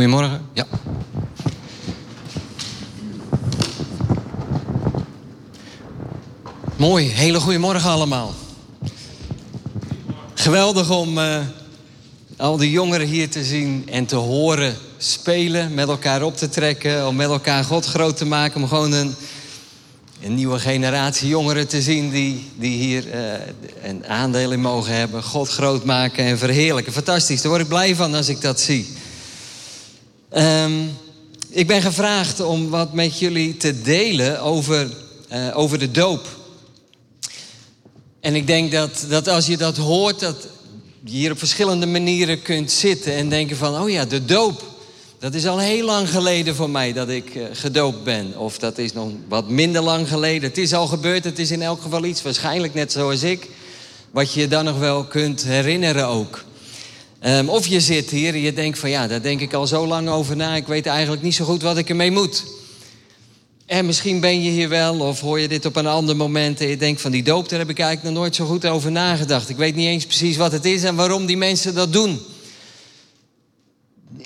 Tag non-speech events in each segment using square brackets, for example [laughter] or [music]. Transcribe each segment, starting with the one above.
Goedemorgen. Ja. Mooi, hele goede morgen allemaal. Geweldig om uh, al die jongeren hier te zien en te horen spelen, met elkaar op te trekken, om met elkaar God groot te maken, om gewoon een, een nieuwe generatie jongeren te zien die, die hier uh, een aandeel in mogen hebben, God groot maken en verheerlijken. Fantastisch, daar word ik blij van als ik dat zie. Um, ik ben gevraagd om wat met jullie te delen over, uh, over de doop. En ik denk dat, dat als je dat hoort, dat je hier op verschillende manieren kunt zitten en denken van, oh ja, de doop. Dat is al heel lang geleden voor mij dat ik uh, gedoopt ben. Of dat is nog wat minder lang geleden. Het is al gebeurd, het is in elk geval iets, waarschijnlijk net zoals ik, wat je dan nog wel kunt herinneren ook. Um, of je zit hier en je denkt van ja, daar denk ik al zo lang over na. Ik weet eigenlijk niet zo goed wat ik ermee moet. En misschien ben je hier wel of hoor je dit op een ander moment en je denkt van die doop, daar heb ik eigenlijk nog nooit zo goed over nagedacht. Ik weet niet eens precies wat het is en waarom die mensen dat doen.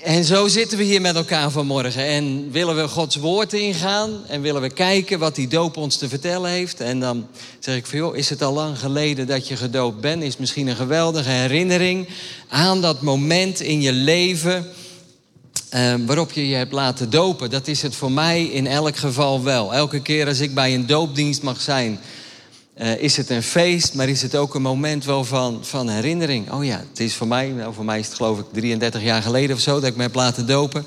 En zo zitten we hier met elkaar vanmorgen en willen we Gods woord ingaan en willen we kijken wat die doop ons te vertellen heeft. En dan zeg ik van joh, is het al lang geleden dat je gedoopt bent? Is misschien een geweldige herinnering aan dat moment in je leven uh, waarop je je hebt laten dopen. Dat is het voor mij in elk geval wel. Elke keer als ik bij een doopdienst mag zijn, uh, is het een feest, maar is het ook een moment wel van, van herinnering. Oh ja, het is voor mij, nou voor mij is het geloof ik 33 jaar geleden of zo dat ik me heb laten dopen.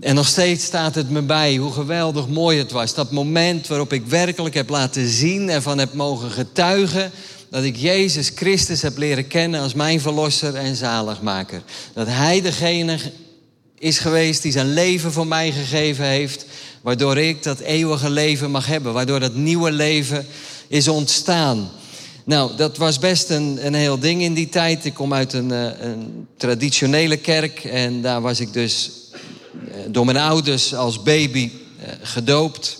En nog steeds staat het me bij hoe geweldig mooi het was. Dat moment waarop ik werkelijk heb laten zien en van heb mogen getuigen dat ik Jezus Christus heb leren kennen als mijn verlosser en zaligmaker. Dat Hij degene is geweest die zijn leven voor mij gegeven heeft, waardoor ik dat eeuwige leven mag hebben, waardoor dat nieuwe leven is ontstaan. Nou, dat was best een, een heel ding in die tijd. Ik kom uit een, eh, een traditionele kerk en daar was ik dus eh, door mijn ouders als baby eh, gedoopt.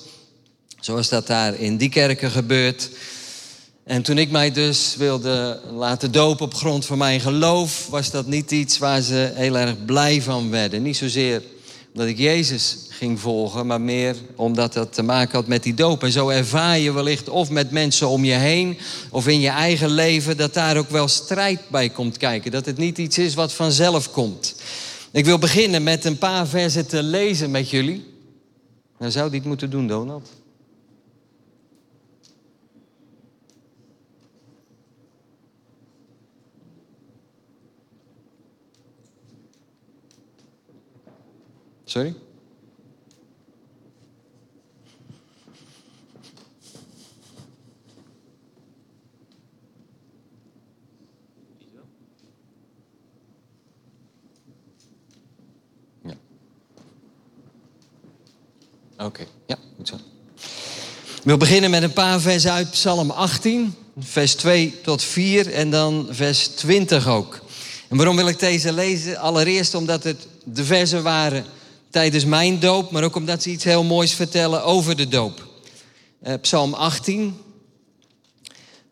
Zoals dat daar in die kerken gebeurt. En toen ik mij dus wilde laten dopen op grond van mijn geloof, was dat niet iets waar ze heel erg blij van werden. Niet zozeer omdat ik Jezus ging volgen, maar meer omdat dat te maken had met die doop. En zo ervaar je wellicht of met mensen om je heen of in je eigen leven dat daar ook wel strijd bij komt kijken. Dat het niet iets is wat vanzelf komt. Ik wil beginnen met een paar versen te lezen met jullie. Nou zou dit moeten doen, Donald. Sorry? Oké, ja, goed zo. Ik wil beginnen met een paar versen uit Psalm 18, vers 2 tot 4 en dan vers 20 ook. En waarom wil ik deze lezen? Allereerst omdat het de versen waren tijdens mijn doop, maar ook omdat ze iets heel moois vertellen over de doop. Uh, Psalm 18,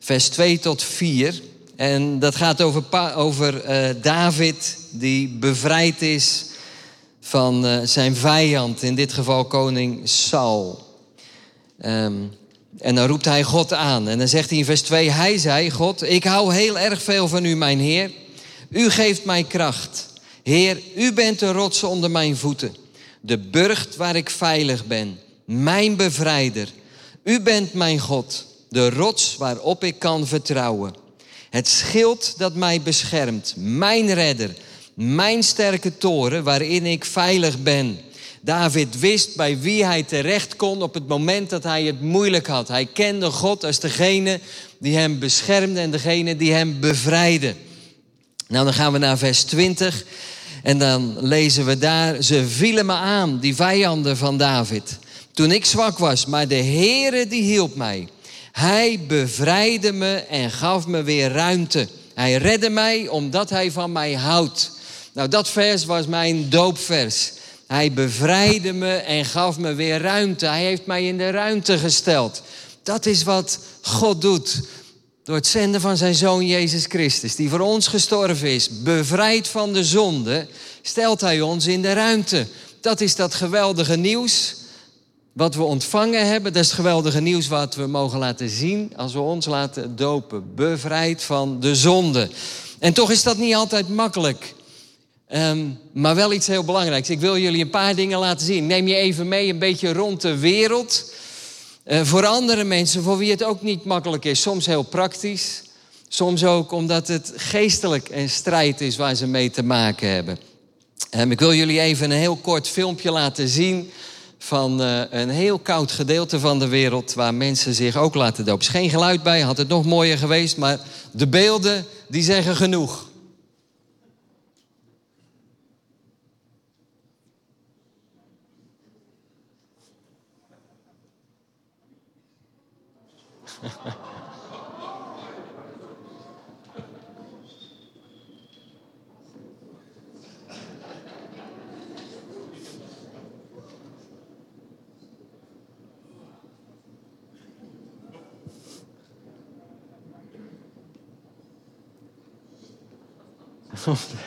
vers 2 tot 4. En dat gaat over, over uh, David die bevrijd is van uh, zijn vijand, in dit geval koning Saul. Um, en dan roept hij God aan. En dan zegt hij in vers 2, hij zei, God, ik hou heel erg veel van u, mijn Heer. U geeft mij kracht. Heer, u bent de rots onder mijn voeten de burcht waar ik veilig ben, mijn bevrijder. U bent mijn God, de rots waarop ik kan vertrouwen. Het schild dat mij beschermt, mijn redder, mijn sterke toren waarin ik veilig ben. David wist bij wie hij terecht kon op het moment dat hij het moeilijk had. Hij kende God als degene die hem beschermde en degene die hem bevrijdde. Nou, dan gaan we naar vers 20. En dan lezen we daar, ze vielen me aan, die vijanden van David. Toen ik zwak was, maar de Heere die hielp mij. Hij bevrijdde me en gaf me weer ruimte. Hij redde mij omdat hij van mij houdt. Nou, dat vers was mijn doopvers. Hij bevrijdde me en gaf me weer ruimte. Hij heeft mij in de ruimte gesteld. Dat is wat God doet. Door het zenden van zijn zoon Jezus Christus, die voor ons gestorven is, bevrijd van de zonde, stelt Hij ons in de ruimte. Dat is dat geweldige nieuws wat we ontvangen hebben. Dat is het geweldige nieuws wat we mogen laten zien als we ons laten dopen. Bevrijd van de zonde. En toch is dat niet altijd makkelijk. Ehm, maar wel iets heel belangrijks. Ik wil jullie een paar dingen laten zien. Neem je even mee een beetje rond de wereld. Uh, voor andere mensen voor wie het ook niet makkelijk is. Soms heel praktisch. Soms ook omdat het geestelijk een strijd is waar ze mee te maken hebben. Um, ik wil jullie even een heel kort filmpje laten zien van uh, een heel koud gedeelte van de wereld waar mensen zich ook laten dopen. Er is geen geluid bij, had het nog mooier geweest, maar de beelden die zeggen genoeg.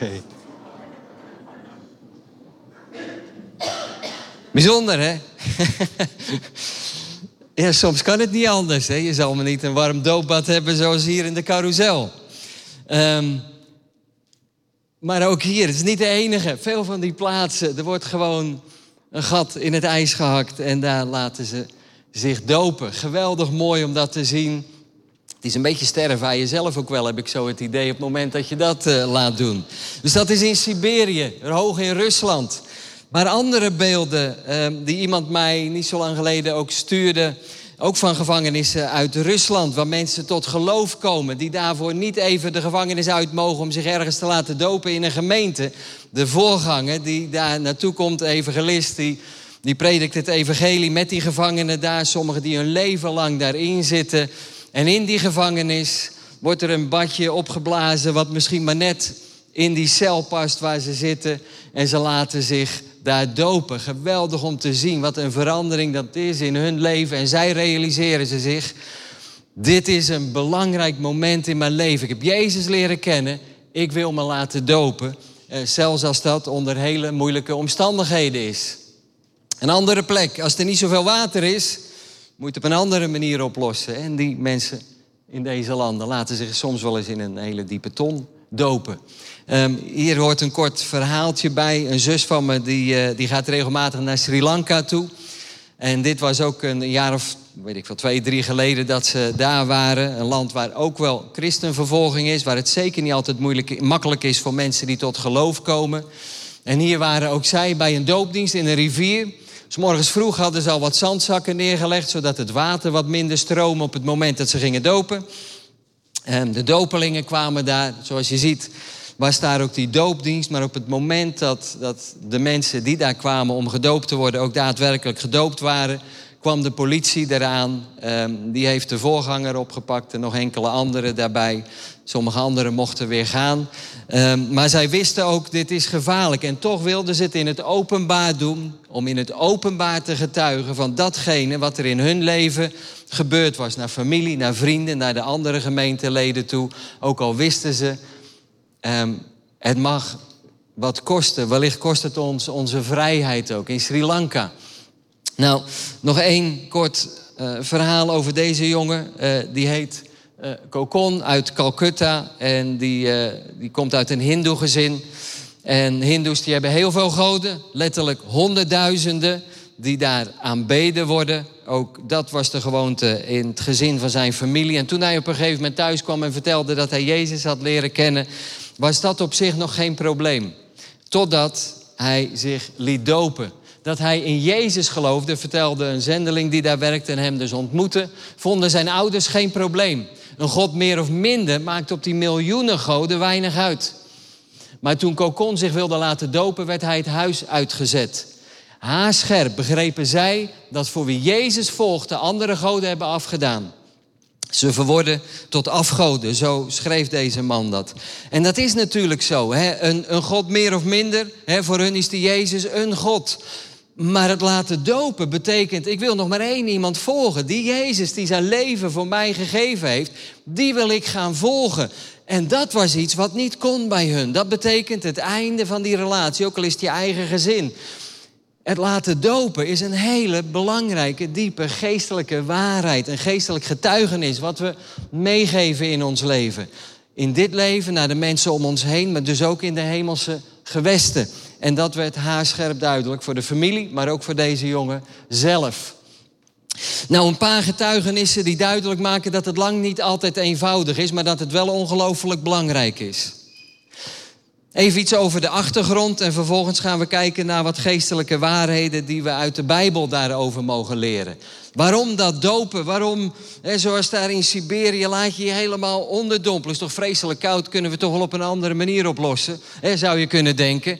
Nee. Bijzonder, hè? [laughs] ja, soms kan het niet anders. Hè? Je zal maar niet een warm doopbad hebben zoals hier in de carousel. Um, maar ook hier, het is niet de enige. Veel van die plaatsen, er wordt gewoon een gat in het ijs gehakt en daar laten ze zich dopen. Geweldig mooi om dat te zien. Het is een beetje sterven aan jezelf ook wel, heb ik zo het idee, op het moment dat je dat uh, laat doen. Dus dat is in Siberië, hoog in Rusland. Maar andere beelden uh, die iemand mij niet zo lang geleden ook stuurde, ook van gevangenissen uit Rusland, waar mensen tot geloof komen, die daarvoor niet even de gevangenis uit mogen om zich ergens te laten dopen in een gemeente. De voorganger die daar naartoe komt, evangelist, die, die predikt het evangelie met die gevangenen daar, sommigen die hun leven lang daarin zitten. En in die gevangenis wordt er een badje opgeblazen, wat misschien maar net in die cel past waar ze zitten. En ze laten zich daar dopen. Geweldig om te zien wat een verandering dat is in hun leven. En zij realiseren ze zich. Dit is een belangrijk moment in mijn leven. Ik heb Jezus leren kennen. Ik wil me laten dopen. Eh, zelfs als dat onder hele moeilijke omstandigheden is. Een andere plek, als er niet zoveel water is, moet je op een andere manier oplossen. En die mensen in deze landen laten zich soms wel eens in een hele diepe ton dopen. Um, hier hoort een kort verhaaltje bij. Een zus van me die, uh, die gaat regelmatig naar Sri Lanka toe. En dit was ook een jaar of, weet ik veel, twee, drie geleden dat ze daar waren. Een land waar ook wel christenvervolging is. Waar het zeker niet altijd moeilijk, makkelijk is voor mensen die tot geloof komen. En hier waren ook zij bij een doopdienst in een rivier. S morgens vroeg hadden ze al wat zandzakken neergelegd, zodat het water wat minder stroomde op het moment dat ze gingen dopen. En de dopelingen kwamen daar, zoals je ziet, was daar ook die doopdienst. Maar op het moment dat, dat de mensen die daar kwamen om gedoopt te worden ook daadwerkelijk gedoopt waren, kwam de politie eraan. Um, die heeft de voorganger opgepakt en nog enkele anderen daarbij. Sommige anderen mochten weer gaan. Um, maar zij wisten ook, dit is gevaarlijk. En toch wilden ze het in het openbaar doen. Om in het openbaar te getuigen van datgene wat er in hun leven gebeurd was. Naar familie, naar vrienden, naar de andere gemeenteleden toe. Ook al wisten ze, um, het mag wat kosten. Wellicht kost het ons onze vrijheid ook. In Sri Lanka nou, nog één kort uh, verhaal over deze jongen. Uh, die heet Kokon uit Calcutta. En die, die komt uit een hindoe gezin. En hindoes die hebben heel veel goden. Letterlijk honderdduizenden die daar aanbeden worden. Ook dat was de gewoonte in het gezin van zijn familie. En toen hij op een gegeven moment thuis kwam en vertelde dat hij Jezus had leren kennen... was dat op zich nog geen probleem. Totdat hij zich liet dopen dat hij in Jezus geloofde, vertelde een zendeling die daar werkte en hem dus ontmoette, vonden zijn ouders geen probleem. Een God meer of minder maakt op die miljoenen goden weinig uit. Maar toen Kokon zich wilde laten dopen, werd hij het huis uitgezet. Haarscherp begrepen zij dat voor wie Jezus volgde andere goden hebben afgedaan. Ze verworden tot afgoden, zo schreef deze man dat. En dat is natuurlijk zo. Hè? Een, een God meer of minder, hè? voor hun is die Jezus een God. Maar het laten dopen betekent, ik wil nog maar één iemand volgen. Die Jezus die zijn leven voor mij gegeven heeft, die wil ik gaan volgen. En dat was iets wat niet kon bij hun. Dat betekent het einde van die relatie, ook al is het je eigen gezin. Het laten dopen is een hele belangrijke, diepe geestelijke waarheid. Een geestelijk getuigenis wat we meegeven in ons leven. In dit leven naar de mensen om ons heen, maar dus ook in de hemelse gewesten. En dat werd haarscherp duidelijk voor de familie, maar ook voor deze jongen zelf. Nou, een paar getuigenissen die duidelijk maken dat het lang niet altijd eenvoudig is, maar dat het wel ongelooflijk belangrijk is. Even iets over de achtergrond en vervolgens gaan we kijken naar wat geestelijke waarheden die we uit de Bijbel daarover mogen leren. Waarom dat dopen? Waarom, hè, zoals daar in Siberië, laat je je helemaal onderdompelen? Is toch vreselijk koud? Kunnen we toch wel op een andere manier oplossen? Hè, zou je kunnen denken.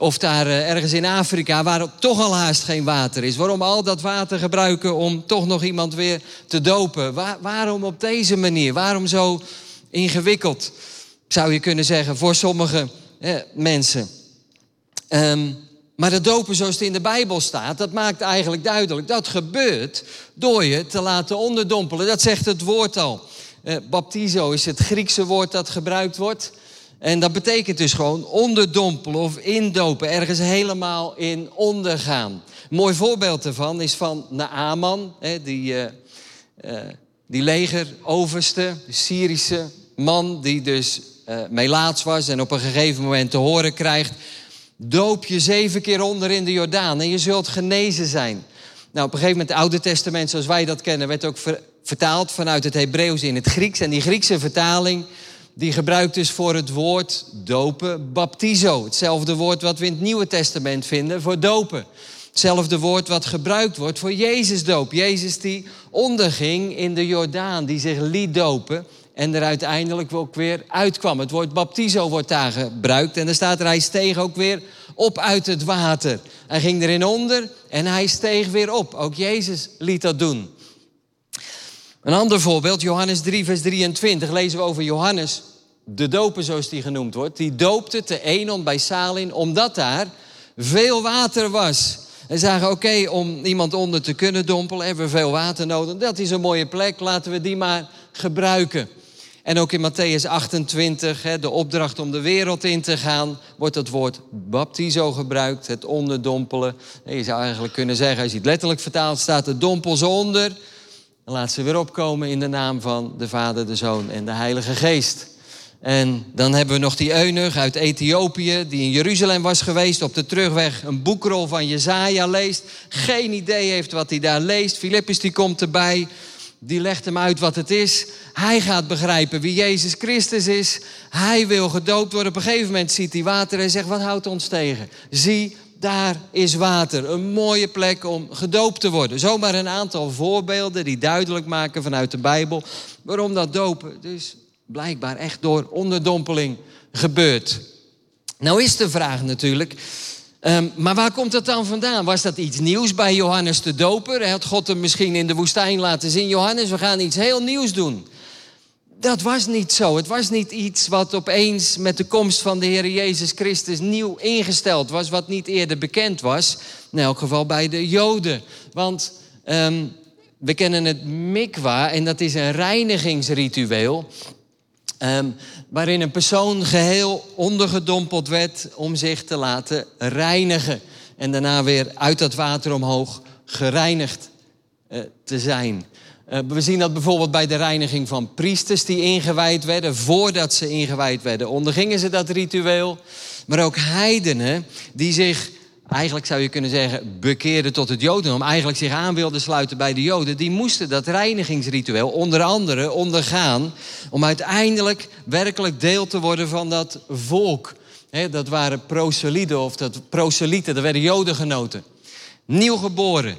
Of daar eh, ergens in Afrika, waar toch al haast geen water is. Waarom al dat water gebruiken om toch nog iemand weer te dopen? waarom op deze manier? Waarom zo ingewikkeld, zou je kunnen zeggen, voor sommige mensen? Um, maar het dopen zoals het in de Bijbel staat, dat maakt eigenlijk duidelijk... dat gebeurt door je te laten onderdompelen. Dat zegt het woord al. Eh, baptizo is het Griekse woord dat gebruikt wordt... En dat betekent dus gewoon onderdompelen of indopen, ergens helemaal in ondergaan. Een mooi voorbeeld daarvan is van Naaman, die, uh, uh, die legeroverste, de Syrische man die dus uh, melaats was en op een gegeven moment te horen krijgt... doop je zeven keer onder in de Jordaan en je zult genezen zijn. Nou, op een gegeven moment, het Oude Testament zoals wij dat kennen... werd ook vertaald vanuit het Hebreeuws in het Grieks. En die Griekse vertaling die gebruikt is voor het woord dopen, baptizo. Hetzelfde woord wat we in het Nieuwe Testament vinden voor dopen. Hetzelfde woord wat gebruikt wordt voor Jezus doop. Jezus die onderging in de Jordaan, die zich liet dopen en er uiteindelijk ook weer uitkwam. Het woord baptizo wordt daar gebruikt en dan staat er, hij steeg ook weer op uit het water. Hij ging erin onder en hij steeg weer op. Ook Jezus liet dat doen. Een ander voorbeeld, Johannes 3, vers 23, lezen we over Johannes, de doper zoals die genoemd wordt. Die doopte te Enon bij Salin, omdat daar veel water was. En zagen, oké, om iemand onder te kunnen dompelen, hebben we veel water nodig. Dat is een mooie plek, laten we die maar gebruiken. En ook in Matthäus 28, de opdracht om de wereld in te gaan, wordt het woord baptizo gebruikt, het onderdompelen. Je zou eigenlijk kunnen zeggen, als je het letterlijk vertaalt, staat de dompels onder laat ze weer opkomen in de naam van de Vader, de Zoon en de Heilige Geest. En dan hebben we nog die eunuch uit Ethiopië, die in Jeruzalem was geweest, op de terugweg een boekrol van Jezaja leest. Geen idee heeft wat hij daar leest. Filippus die komt erbij, die legt hem uit wat het is. Hij gaat begrijpen wie Jezus Christus is. Hij wil gedoopt worden. Op een gegeven moment ziet hij water en zegt, wat houdt ons tegen? Zie, daar is water. Een mooie plek om gedoopt te worden. Zomaar een aantal voorbeelden die duidelijk maken vanuit de Bijbel waarom dat dopen dus blijkbaar echt door onderdompeling gebeurt. Nou is de vraag natuurlijk, ehm, maar waar komt dat dan vandaan? Was dat iets nieuws bij Johannes de Doper? Had God hem misschien in de woestijn laten zien? Johannes, we gaan iets heel nieuws doen dat was niet zo. Het was niet iets wat opeens met de komst van de Heer Jezus Christus nieuw ingesteld was, wat niet eerder bekend was. In elk geval bij de Joden. Want ehm, we kennen het mikwa en dat is een reinigingsritueel. Ehm, waarin een persoon geheel ondergedompeld werd om zich te laten reinigen. En daarna weer uit dat water omhoog gereinigd uh, te zijn. Eh, we zien dat bijvoorbeeld bij de reiniging van priesters die ingewijd werden. Voordat ze ingewijd werden, ondergingen ze dat ritueel. Maar ook heidenen die zich, eigenlijk zou je kunnen zeggen, bekeerden tot het jodendom. Eigenlijk zich aan wilden sluiten bij de joden. Die moesten dat reinigingsritueel onder andere ondergaan. Om uiteindelijk werkelijk deel te worden van dat volk. dat waren proselyten of dat proselyten, dat werden jodengenoten. Nieuw geboren.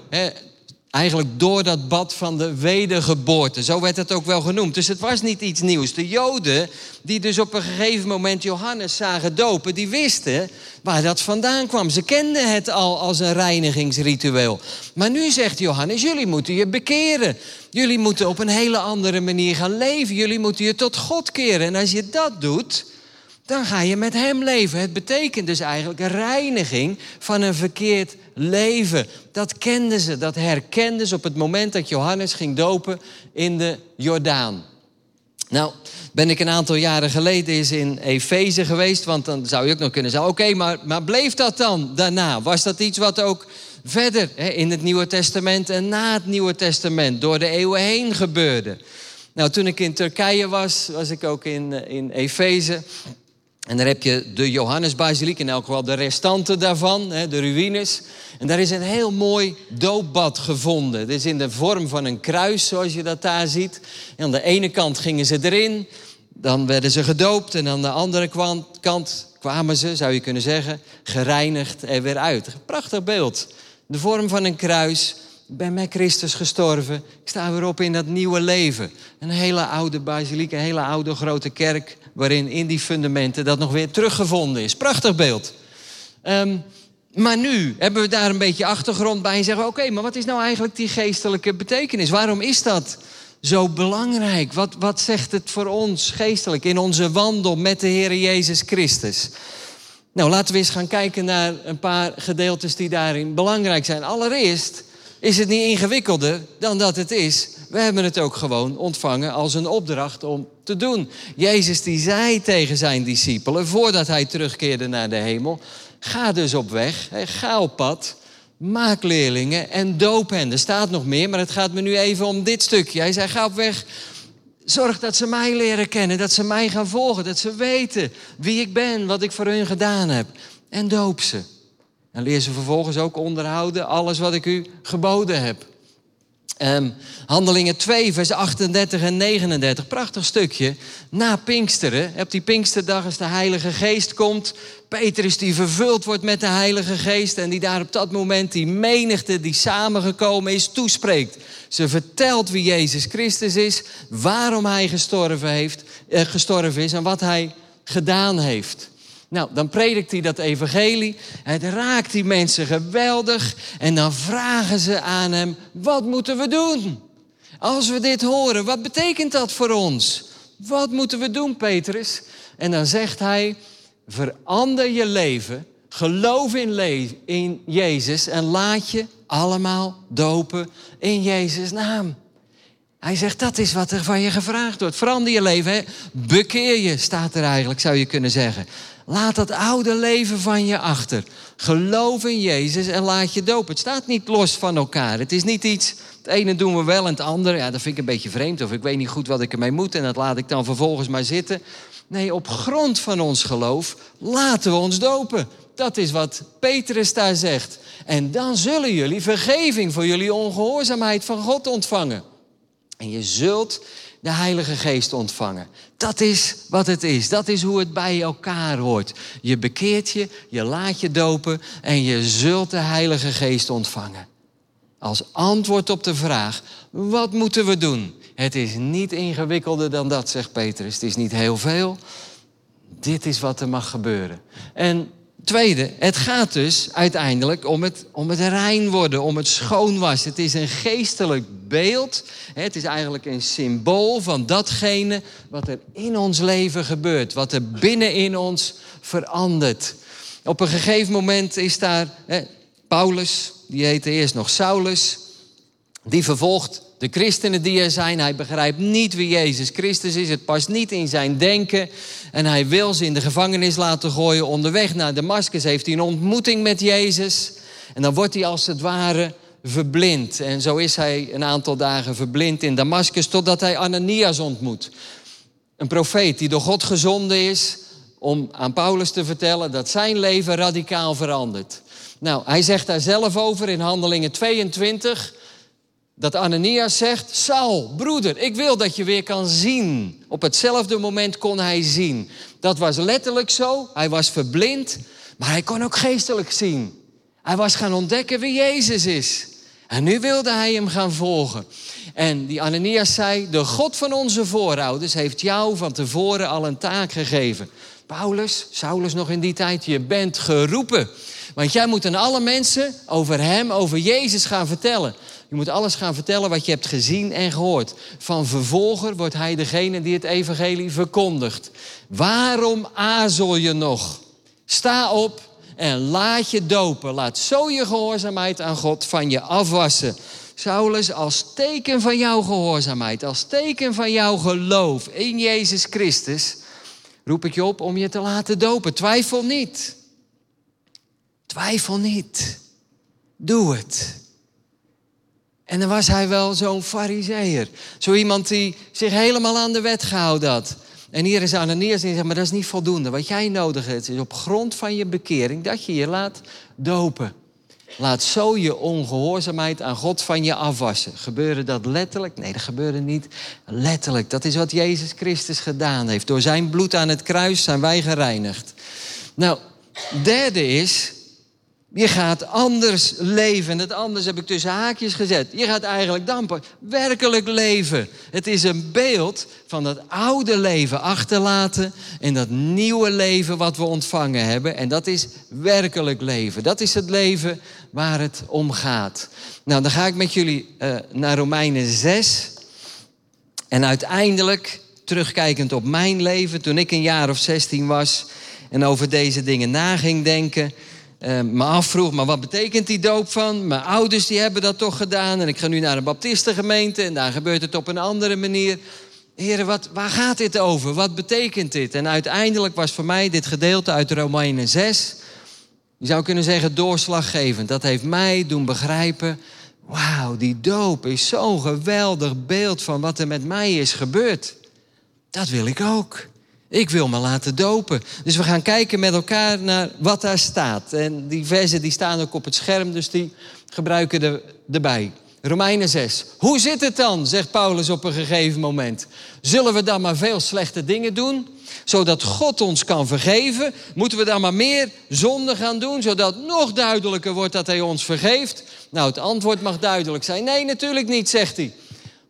Eigenlijk door dat bad van de wedergeboorte. Zo werd het ook wel genoemd. Dus het was niet iets nieuws. De Joden, die dus op een gegeven moment Johannes zagen dopen, die wisten waar dat vandaan kwam. Ze kenden het al als een reinigingsritueel. Maar nu zegt Johannes, jullie moeten je bekeren. Jullie moeten op een hele andere manier gaan leven. Jullie moeten je tot God keren. En als je dat doet, dan ga je met Hem leven. Het betekent dus eigenlijk een reiniging van een verkeerd leven. Dat kenden ze, dat herkenden ze op het moment dat Johannes ging dopen in de Jordaan. Nou, ben ik een aantal jaren geleden eens in Efeze geweest. Want dan zou je ook nog kunnen zeggen: oké, maar, maar bleef dat dan daarna? Was dat iets wat ook verder hè, in het Nieuwe Testament en na het Nieuwe Testament door de eeuwen heen gebeurde? Nou, toen ik in Turkije was, was ik ook in, eh, in Efeze. En daar heb je de Johannesbasiliek, in elk geval de restanten daarvan, de ruïnes. En daar is een heel mooi doopbad gevonden. Het is in de vorm van een kruis, zoals je dat daar ziet. En aan de ene kant gingen ze erin, dan werden ze gedoopt. En aan de andere kant kwamen ze, zou je kunnen zeggen, gereinigd er weer uit. Prachtig beeld. De vorm van een kruis. Ben met Christus gestorven. Ik sta weer op in dat nieuwe leven. Een hele oude basiliek, een hele oude grote kerk waarin in die fundamenten dat nog weer teruggevonden is. Prachtig beeld. Ehm, maar nu hebben we daar een beetje achtergrond bij en zeggen: oké, maar wat is nou eigenlijk die geestelijke betekenis? Waarom is dat zo belangrijk? Wat, wat zegt het voor ons geestelijk in onze wandel met de Heer Jezus Christus? Nou, laten we eens gaan kijken naar een paar gedeeltes die daarin belangrijk zijn. Allereerst is het niet ingewikkelder dan dat het is. We hebben het ook gewoon ontvangen als een opdracht om te doen. Jezus die zei tegen zijn discipelen voordat hij terugkeerde naar de hemel: ga dus op weg, ga op pad, maak leerlingen en doop hen. Er staat nog meer, maar het gaat me nu even om dit stukje. Hij zei: ga op weg. Zorg dat ze mij leren kennen, dat ze mij gaan volgen, dat ze weten wie ik ben, wat ik voor hun gedaan heb. En doop ze. En leer ze vervolgens ook onderhouden alles wat ik u geboden heb. Um, Handelingen 2, vers 38 en 39. Prachtig stukje. Na Pinksteren, op die Pinksterdag als de Heilige Geest komt. Petrus die vervuld wordt met de Heilige Geest. En die daar op dat moment die menigte die samengekomen is toespreekt. Ze vertelt wie Jezus Christus is. Waarom hij gestorven, heeft, eh, gestorven is en wat hij gedaan heeft. Nou, dan predikt hij dat evangelie. Het raakt die mensen geweldig. En dan vragen ze aan hem, wat moeten we doen? Als we dit horen, wat betekent dat voor ons? Wat moeten we doen, Petrus? En dan zegt hij, verander je leven, geloof in, in Jezus en laat je allemaal dopen in Jezus' naam. Hij zegt, dat is wat er van je gevraagd wordt. Verander je leven, hè? bekeer je, staat er eigenlijk, zou je kunnen zeggen. Laat dat oude leven van je achter. Geloof in Jezus en laat je dopen. Het staat niet los van elkaar. Het is niet iets, het ene doen we wel en het andere, ja, dat vind ik een beetje vreemd. Of ik weet niet goed wat ik ermee moet en dat laat ik dan vervolgens maar zitten. Nee, op grond van ons geloof laten we ons dopen. Dat is wat Petrus daar zegt. En dan zullen jullie vergeving voor jullie ongehoorzaamheid van God ontvangen. En je zult de Heilige Geest ontvangen. Dat is wat het is. Dat is hoe het bij elkaar hoort. Je bekeert je, je laat je dopen en je zult de Heilige Geest ontvangen. Als antwoord op de vraag, wat moeten we doen? Het is niet ingewikkelder dan dat, zegt Petrus. Het is niet heel veel. Dit is wat er mag gebeuren. En Tweede, het gaat dus uiteindelijk om het, om het rein worden, om het schoonwas. Het is een geestelijk beeld. Het is eigenlijk een symbool van datgene wat er in ons leven gebeurt. Wat er binnenin ons verandert. Op een gegeven moment is daar hè, Paulus, die heette eerst nog Saulus. Die vervolgt de christenen die er zijn. Hij begrijpt niet wie Jezus Christus is. Het past niet in zijn denken. En hij wil ze in de gevangenis laten gooien. Onderweg naar Damascus heeft hij een ontmoeting met Jezus. En dan wordt hij als het ware verblind. En zo is hij een aantal dagen verblind in Damascus totdat hij Ananias ontmoet. Een profeet die door God gezonden is om aan Paulus te vertellen dat zijn leven radicaal verandert. Nou, hij zegt daar zelf over in Handelingen 22 dat Ananias zegt: Saul, broeder, ik wil dat je weer kan zien. Op hetzelfde moment kon hij zien. Dat was letterlijk zo. Hij was verblind, maar hij kon ook geestelijk zien. Hij was gaan ontdekken wie Jezus is. En nu wilde hij hem gaan volgen. En die Ananias zei: De God van onze voorouders heeft jou van tevoren al een taak gegeven. Paulus, Saulus nog in die tijd, je bent geroepen. Want jij moet aan alle mensen over hem, over Jezus gaan vertellen. Je moet alles gaan vertellen wat je hebt gezien en gehoord. Van vervolger wordt hij degene die het evangelie verkondigt. Waarom aarzel je nog? Sta op en laat je dopen. Laat zo je gehoorzaamheid aan God van je afwassen Saulus, als teken van jouw gehoorzaamheid, als teken van jouw geloof in Jezus Christus, roep ik je op om je te laten dopen. Twijfel niet. Twijfel niet. Doe het. En dan was hij wel zo'n fariseer. Zo iemand die zich helemaal aan de wet gehouden had. En hier is Ananias en die zegt, maar dat is niet voldoende. Wat jij nodig hebt is op grond van je bekering dat je je laat dopen. Laat zo je ongehoorzaamheid aan God van je afwassen. Gebeurde dat letterlijk? Nee, dat gebeurde niet letterlijk. Dat is wat Jezus Christus gedaan heeft. Door zijn bloed aan het kruis zijn wij gereinigd. Nou, derde is, je gaat anders leven. En het anders heb ik tussen haakjes gezet. Je gaat eigenlijk dampen. Werkelijk leven. Het is een beeld van dat oude leven achterlaten. En dat nieuwe leven wat we ontvangen hebben. En dat is werkelijk leven. Dat is het leven waar het om gaat. Nou, dan ga ik met jullie uh, naar Romeinen 6. En uiteindelijk, terugkijkend op mijn leven, toen ik een jaar of 16 was en over deze dingen na ging denken uh, me afvroeg, maar wat betekent die doop van? Mijn ouders die hebben dat toch gedaan en ik ga nu naar een baptistengemeente en daar gebeurt het op een andere manier. Heren, wat, waar gaat dit over? Wat betekent dit? En uiteindelijk was voor mij dit gedeelte uit Romeinen 6, je zou kunnen zeggen doorslaggevend. Dat heeft mij doen begrijpen, wauw, die doop is zo'n geweldig beeld van wat er met mij is gebeurd. Dat wil ik ook. Ik wil me laten dopen. Dus we gaan kijken met elkaar naar wat daar staat. En die versen die staan ook op het scherm, dus die gebruiken we erbij. Romeinen 6. Hoe zit het dan, zegt Paulus op een gegeven moment. Zullen we dan maar veel slechte dingen doen, zodat God ons kan vergeven? Moeten we dan maar meer zonde gaan doen, zodat nog duidelijker wordt dat Hij ons vergeeft? Nou, het antwoord mag duidelijk zijn. Nee, natuurlijk niet, zegt hij.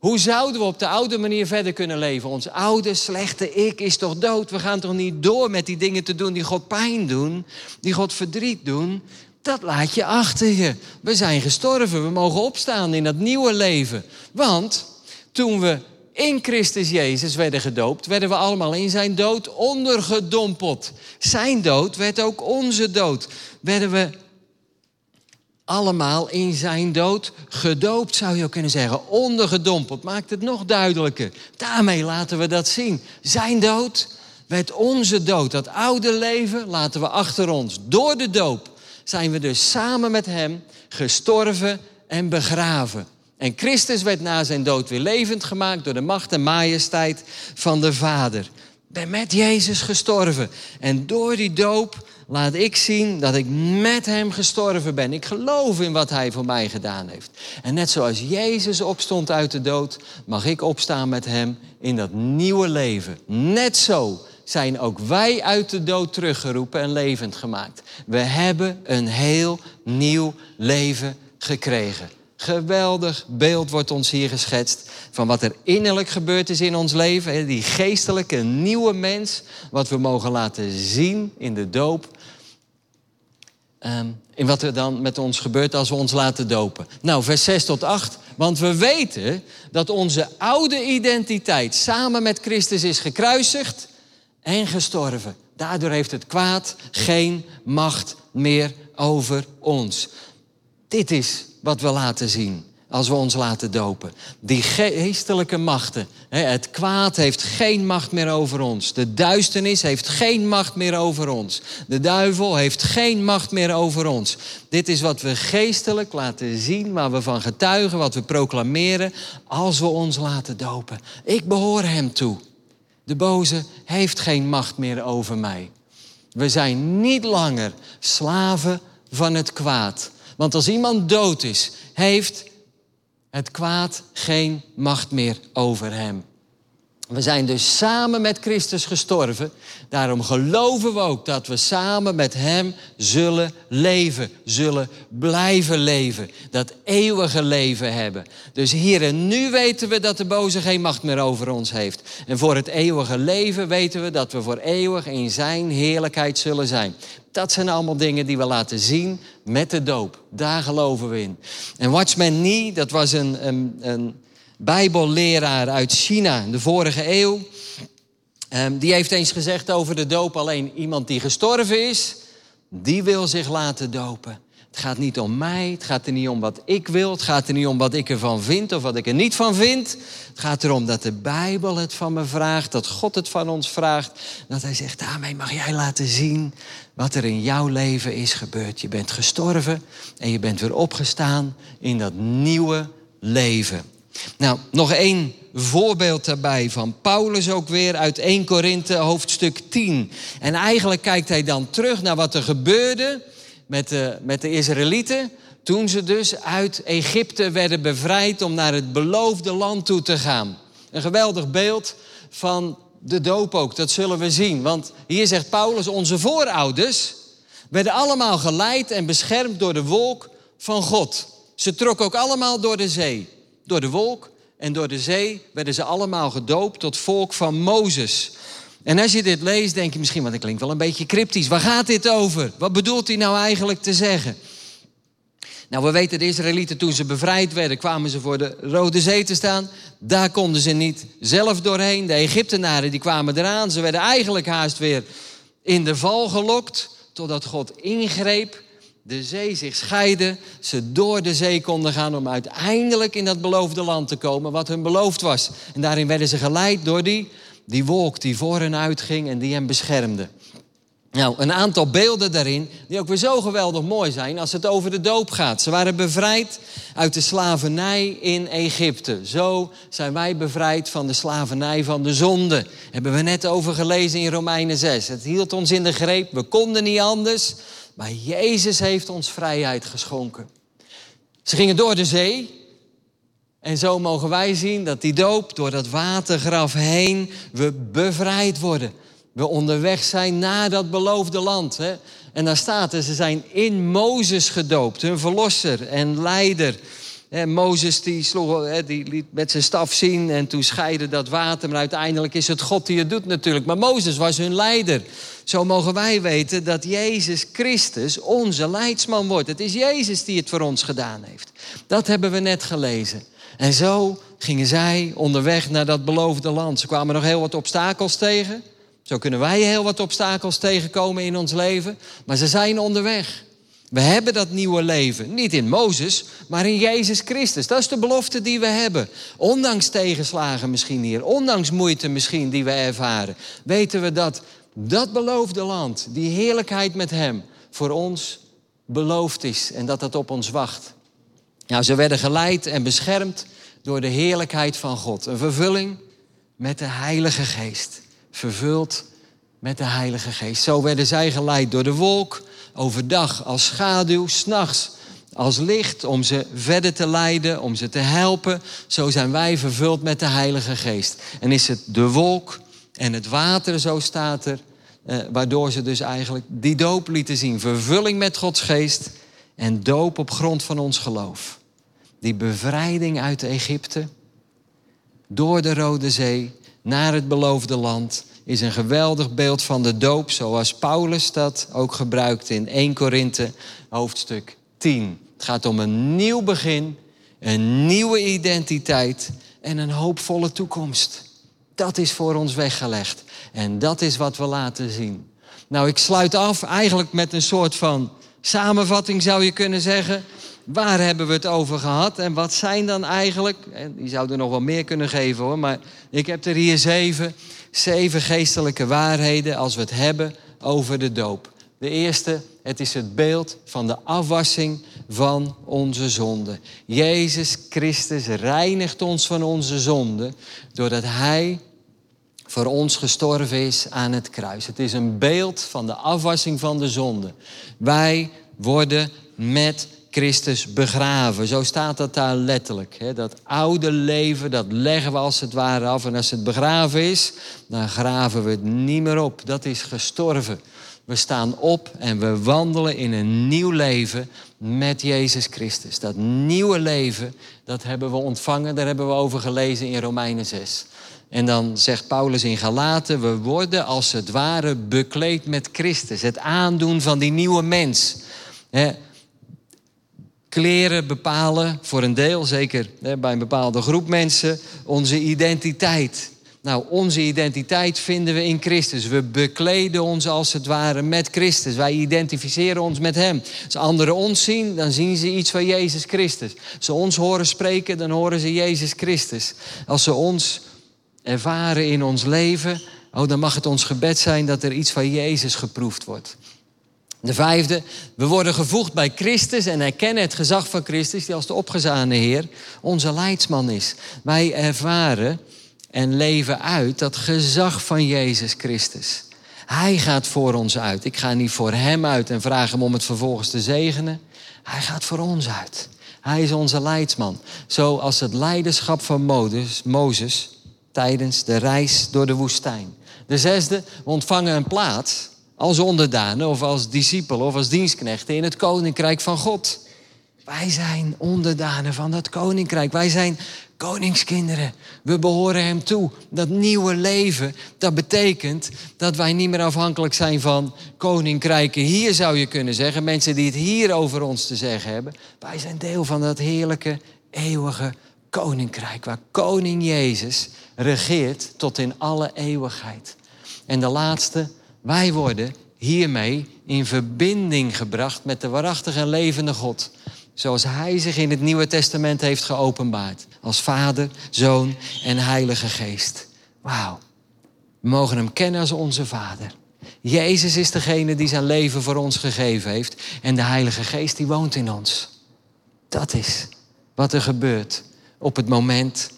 Hoe zouden we op de oude manier verder kunnen leven? Ons oude, slechte ik is toch dood? We gaan toch niet door met die dingen te doen die God pijn doen, die God verdriet doen? Dat laat je achter je. We zijn gestorven, we mogen opstaan in dat nieuwe leven. Want toen we in Christus Jezus werden gedoopt, werden we allemaal in zijn dood ondergedompeld. Zijn dood werd ook onze dood. Werden we allemaal in zijn dood gedoopt, zou je ook kunnen zeggen. Ondergedompeld, maakt het nog duidelijker. Daarmee laten we dat zien. Zijn dood werd onze dood. Dat oude leven laten we achter ons. Door de doop zijn we dus samen met hem gestorven en begraven. En Christus werd na zijn dood weer levend gemaakt door de macht en majesteit van de Vader. Ben met Jezus gestorven. En door die doop laat ik zien dat ik met Hem gestorven ben. Ik geloof in wat Hij voor mij gedaan heeft. En net zoals Jezus opstond uit de dood, mag ik opstaan met Hem in dat nieuwe leven. Net zo zijn ook wij uit de dood teruggeroepen en levend gemaakt. We hebben een heel nieuw leven gekregen. Geweldig beeld wordt ons hier geschetst van wat er innerlijk gebeurd is in ons leven. Die geestelijke nieuwe mens, wat we mogen laten zien in de doop. Ehm, in wat er dan met ons gebeurt als we ons laten dopen. Nou, vers 6 tot 8. Want we weten dat onze oude identiteit samen met Christus is gekruisigd en gestorven. Daardoor heeft het kwaad geen macht meer over ons. Dit is wat we laten zien als we ons laten dopen. Die geestelijke machten. Het kwaad heeft geen macht meer over ons. De duisternis heeft geen macht meer over ons. De duivel heeft geen macht meer over ons. Dit is wat we geestelijk laten zien, waar we van getuigen, wat we proclameren als we ons laten dopen. Ik behoor hem toe. De boze heeft geen macht meer over mij. We zijn niet langer slaven van het kwaad. Want als iemand dood is, heeft het kwaad geen macht meer over hem. We zijn dus samen met Christus gestorven. Daarom geloven we ook dat we samen met Hem zullen leven, zullen blijven leven. Dat eeuwige leven hebben. Dus hier nu weten we dat de boze geen macht meer over ons heeft. En voor het eeuwige leven weten we dat we voor eeuwig in Zijn heerlijkheid zullen zijn. Dat zijn allemaal dingen die we laten zien met de doop. Daar geloven we in. En Watchman Nee, dat was een, een, een bijbelleraar uit China, de vorige eeuw. Um, die heeft eens gezegd over de doop alleen iemand die gestorven is, die wil zich laten dopen. Het gaat niet om mij, het gaat er niet om wat ik wil, het gaat er niet om wat ik ervan vind of wat ik er niet van vind. Het gaat erom dat de Bijbel het van me vraagt, dat God het van ons vraagt. Dat Hij zegt, daarmee mag jij laten zien wat er in jouw leven is gebeurd. Je bent gestorven en je bent weer opgestaan in dat nieuwe leven. Nou, nog één voorbeeld daarbij van Paulus ook weer uit 1 Korinthe hoofdstuk 10. En eigenlijk kijkt hij dan terug naar wat er gebeurde met de, met de Israëlieten. Toen ze dus uit Egypte werden bevrijd om naar het beloofde land toe te gaan. Een geweldig beeld van de doop ook, dat zullen we zien. Want hier zegt Paulus, onze voorouders werden allemaal geleid en beschermd door de wolk van God. Ze trokken ook allemaal door de zee. Door de wolk en door de zee werden ze allemaal gedoopt tot volk van Mozes. En als je dit leest, denk je misschien, want het klinkt wel een beetje cryptisch. Waar gaat dit over? Wat bedoelt hij nou eigenlijk te zeggen? Nou, we weten de Israëlieten toen ze bevrijd werden, kwamen ze voor de Rode Zee te staan. Daar konden ze niet zelf doorheen. De Egyptenaren die kwamen eraan. Ze werden eigenlijk haast weer in de val gelokt, totdat God ingreep de zee zich scheidde, ze door de zee konden gaan om uiteindelijk in dat beloofde land te komen, wat hun beloofd was. En daarin werden ze geleid door die, die wolk die voor hen uitging en die hen beschermde. Nou, een aantal beelden daarin, die ook weer zo geweldig mooi zijn als het over de doop gaat. Ze waren bevrijd uit de slavernij in Egypte. Zo zijn wij bevrijd van de slavernij van de zonde. Hebben we net over gelezen in Romeinen 6. Het hield ons in de greep, we konden niet anders. Maar Jezus heeft ons vrijheid geschonken. Ze gingen door de zee. En zo mogen wij zien dat die doop door dat watergraf heen we bevrijd worden. We onderweg zijn naar dat beloofde land. Hè? En daar staat er, ze zijn in Mozes gedoopt, hun verlosser en leider. Mozes die, sloeg, die liet met zijn staf zien en toen scheidde dat water. Maar uiteindelijk is het God die het doet natuurlijk. Maar Mozes was hun leider. Zo mogen wij weten dat Jezus Christus onze leidsman wordt. Het is Jezus die het voor ons gedaan heeft. Dat hebben we net gelezen. En zo gingen zij onderweg naar dat beloofde land. Ze kwamen nog heel wat obstakels tegen. Zo kunnen wij heel wat obstakels tegenkomen in ons leven. Maar ze zijn onderweg. We hebben dat nieuwe leven. Niet in Mozes, maar in Jezus Christus. Dat is de belofte die we hebben. Ondanks tegenslagen misschien hier, ondanks moeite misschien die we ervaren, weten we dat dat beloofde land, die heerlijkheid met Hem, voor ons beloofd is en dat dat op ons wacht. Nou, ze werden geleid en beschermd door de heerlijkheid van God. Een vervulling met de Heilige Geest. Vervuld met de Heilige Geest. Zo werden zij geleid door de wolk, overdag als schaduw, s'nachts als licht om ze verder te leiden, om ze te helpen. Zo zijn wij vervuld met de Heilige Geest. En is het de wolk en het water, zo staat er, eh, waardoor ze dus eigenlijk die doop lieten zien. Vervulling met Gods Geest en doop op grond van ons geloof. Die bevrijding uit Egypte, door de Rode Zee, naar het beloofde land is een geweldig beeld van de doop, zoals Paulus dat ook gebruikt in 1 Korinthe hoofdstuk 10. Het gaat om een nieuw begin, een nieuwe identiteit en een hoopvolle toekomst. Dat is voor ons weggelegd en dat is wat we laten zien. Nou, ik sluit af eigenlijk met een soort van samenvatting zou je kunnen zeggen. Waar hebben we het over gehad en wat zijn dan eigenlijk, en die zouden nog wel meer kunnen geven hoor, maar ik heb er hier zeven zeven geestelijke waarheden als we het hebben over de doop. De eerste, het is het beeld van de afwassing van onze zonde. Jezus Christus reinigt ons van onze zonde doordat Hij voor ons gestorven is aan het kruis. Het is een beeld van de afwassing van de zonde. Wij worden met Christus begraven. Zo staat dat daar letterlijk. Dat oude leven, dat leggen we als het ware af. En als het begraven is, dan graven we het niet meer op. Dat is gestorven. We staan op en we wandelen in een nieuw leven met Jezus Christus. Dat nieuwe leven, dat hebben we ontvangen. Daar hebben we over gelezen in Romeinen 6. En dan zegt Paulus in Galaten, we worden als het ware bekleed met Christus. Het aandoen van die nieuwe mens. Kleren bepalen voor een deel, zeker bij een bepaalde groep mensen, onze identiteit. Nou, onze identiteit vinden we in Christus. We bekleden ons als het ware met Christus. Wij identificeren ons met Hem. Als anderen ons zien, dan zien ze iets van Jezus Christus. Als ze ons horen spreken, dan horen ze Jezus Christus. Als ze ons ervaren in ons leven, oh, dan mag het ons gebed zijn dat er iets van Jezus geproefd wordt. De vijfde, we worden gevoegd bij Christus en erkennen het gezag van Christus, die als de opgezane Heer onze leidsman is. Wij ervaren en leven uit dat gezag van Jezus Christus. Hij gaat voor ons uit. Ik ga niet voor Hem uit en vraag Hem om het vervolgens te zegenen. Hij gaat voor ons uit. Hij is onze leidsman. Zoals het leiderschap van Mozes tijdens de reis door de woestijn. De zesde, we ontvangen een plaats als onderdanen of als discipelen of als dienstknechten in het koninkrijk van God. Wij zijn onderdanen van dat koninkrijk. Wij zijn koningskinderen. We behoren Hem toe. Dat nieuwe leven, dat betekent dat wij niet meer afhankelijk zijn van koninkrijken. Hier zou je kunnen zeggen, mensen die het hier over ons te zeggen hebben. Wij zijn deel van dat heerlijke, eeuwige koninkrijk. Waar koning Jezus regeert tot in alle eeuwigheid. En de laatste, wij worden hiermee in verbinding gebracht met de waarachtige en levende God. Zoals Hij zich in het Nieuwe Testament heeft geopenbaard. Als Vader, Zoon en Heilige Geest. Wauw. We mogen Hem kennen als onze Vader. Jezus is degene die zijn leven voor ons gegeven heeft. En de Heilige Geest die woont in ons. Dat is wat er gebeurt op het moment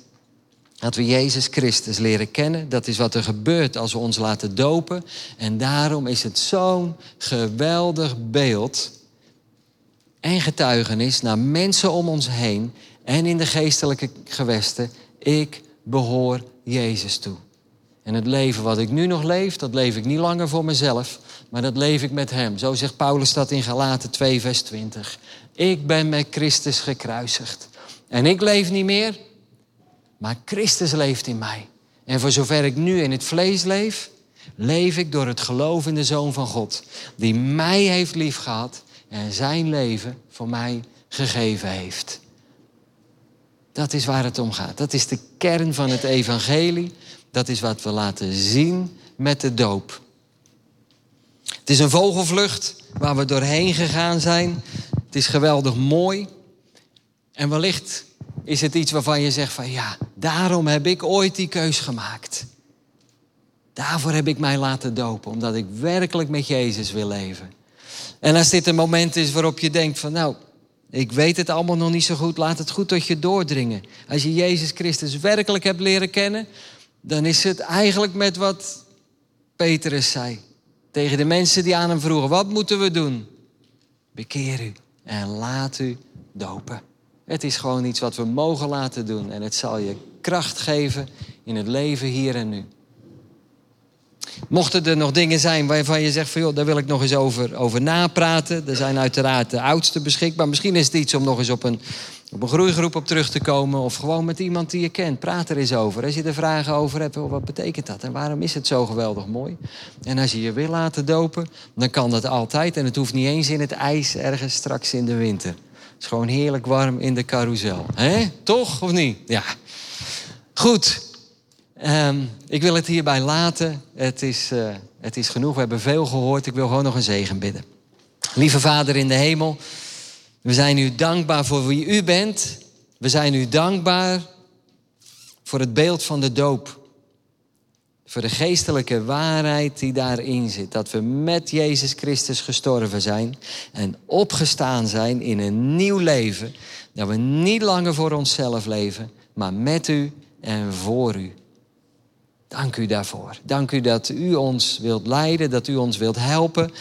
dat we Jezus Christus leren kennen. Dat is wat er gebeurt als we ons laten dopen. En daarom is het zo'n geweldig beeld en getuigenis naar mensen om ons heen en in de geestelijke gewesten. Ik behoor Jezus toe. En het leven wat ik nu nog leef, dat leef ik niet langer voor mezelf, maar dat leef ik met Hem. Zo zegt Paulus dat in Galaten 2, vers 20. Ik ben met Christus gekruisigd. En ik leef niet meer, maar Christus leeft in mij. En voor zover ik nu in het vlees leef, leef ik door het geloof in de Zoon van God, die mij heeft liefgehad en zijn leven voor mij gegeven heeft. Dat is waar het om gaat. Dat is de kern van het evangelie. Dat is wat we laten zien met de doop. Het is een vogelvlucht waar we doorheen gegaan zijn. Het is geweldig mooi. En wellicht is het iets waarvan je zegt van ja, daarom heb ik ooit die keus gemaakt. Daarvoor heb ik mij laten dopen, omdat ik werkelijk met Jezus wil leven. En als dit een moment is waarop je denkt van nou, ik weet het allemaal nog niet zo goed, laat het goed tot je doordringen. Als je Jezus Christus werkelijk hebt leren kennen, dan is het eigenlijk met wat Petrus zei. Tegen de mensen die aan hem vroegen, wat moeten we doen? Bekeer u en laat u dopen. Het is gewoon iets wat we mogen laten doen en het zal je kracht geven in het leven hier en nu. Mochten er nog dingen zijn waarvan je zegt van joh, daar wil ik nog eens over, over napraten. Er zijn uiteraard de oudsten beschikbaar. Misschien is het iets om nog eens op een, op een groeigroep op terug te komen. Of gewoon met iemand die je kent. Praat er eens over. Als je er vragen over hebt, wat betekent dat? En waarom is het zo geweldig mooi? En als je je wil laten dopen, dan kan dat altijd. En het hoeft niet eens in het ijs ergens straks in de winter. Het is gewoon heerlijk warm in de carousel. hè? Toch of niet? Ja. Goed, Um, ik wil het hierbij laten. Het is, uh, het is genoeg. We hebben veel gehoord. Ik wil gewoon nog een zegen bidden. Lieve Vader in de hemel, we zijn u dankbaar voor wie u bent. We zijn u dankbaar voor het beeld van de doop. Voor de geestelijke waarheid die daarin zit. Dat we met Jezus Christus gestorven zijn en opgestaan zijn in een nieuw leven. Dat we niet langer voor onszelf leven, maar met u en voor u. Dank u daarvoor. Dank u dat u ons wilt leiden, dat u ons wilt helpen.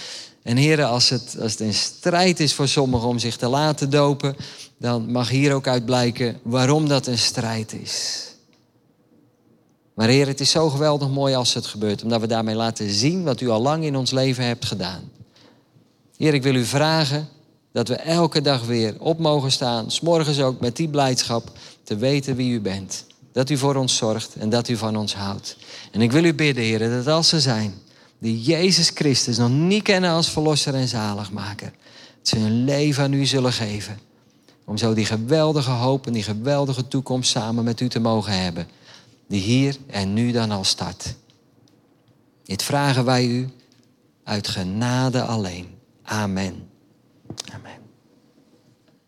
En heren, als het, als het een strijd is voor sommigen om zich te laten dopen, dan mag hier ook uit blijken waarom dat een strijd is. Maar Heer, het is zo geweldig mooi als het gebeurt, omdat we daarmee laten zien wat u al lang in ons leven hebt gedaan. Heer, ik wil u vragen dat we elke dag weer op mogen staan, s'morgens ook met die blijdschap, te weten wie u bent. Dat u voor ons zorgt en dat u van ons houdt. En ik wil u bidden, Heer, dat als ze zijn die Jezus Christus nog niet kennen als verlosser en zaligmaker, dat ze hun leven aan u zullen geven. Om zo die geweldige hoop en die geweldige toekomst samen met u te mogen hebben. die hier en nu dan al start. Dit vragen wij u uit genade alleen. Amen. Amen.